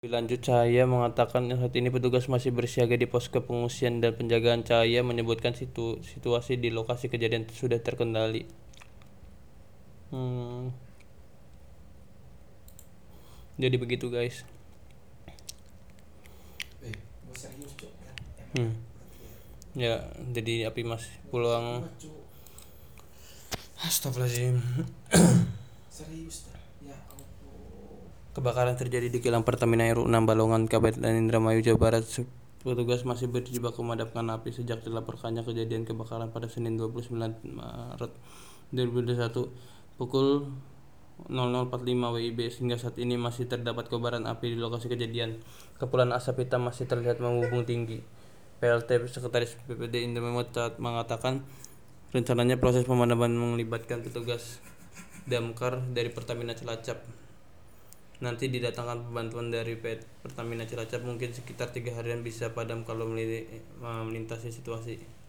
Lebih lanjut, Cahaya mengatakan saat ini petugas masih bersiaga di posko pengungsian dan penjagaan Cahaya menyebutkan situ, situasi di lokasi kejadian sudah terkendali. Hmm. Jadi begitu guys. Eh. Hmm. Ya, jadi api mas pulang. Astagfirullahaladzim. Serius. Ya. Kebakaran terjadi di kilang Pertamina RU 6 Balongan, Kabupaten Indramayu, Jawa Barat. Petugas masih berjibaku memadamkan api sejak dilaporkannya kejadian kebakaran pada Senin 29 Maret 2021 pukul 00.45 WIB sehingga saat ini masih terdapat kobaran api di lokasi kejadian. Kepulan asap hitam masih terlihat membumbung tinggi. PLT Sekretaris BPD Indramayu mengatakan rencananya proses pemadaman melibatkan petugas damkar dari Pertamina Cilacap. Nanti didatangkan bantuan dari Pertamina Cilacap mungkin sekitar tiga harian bisa padam kalau melintasi situasi.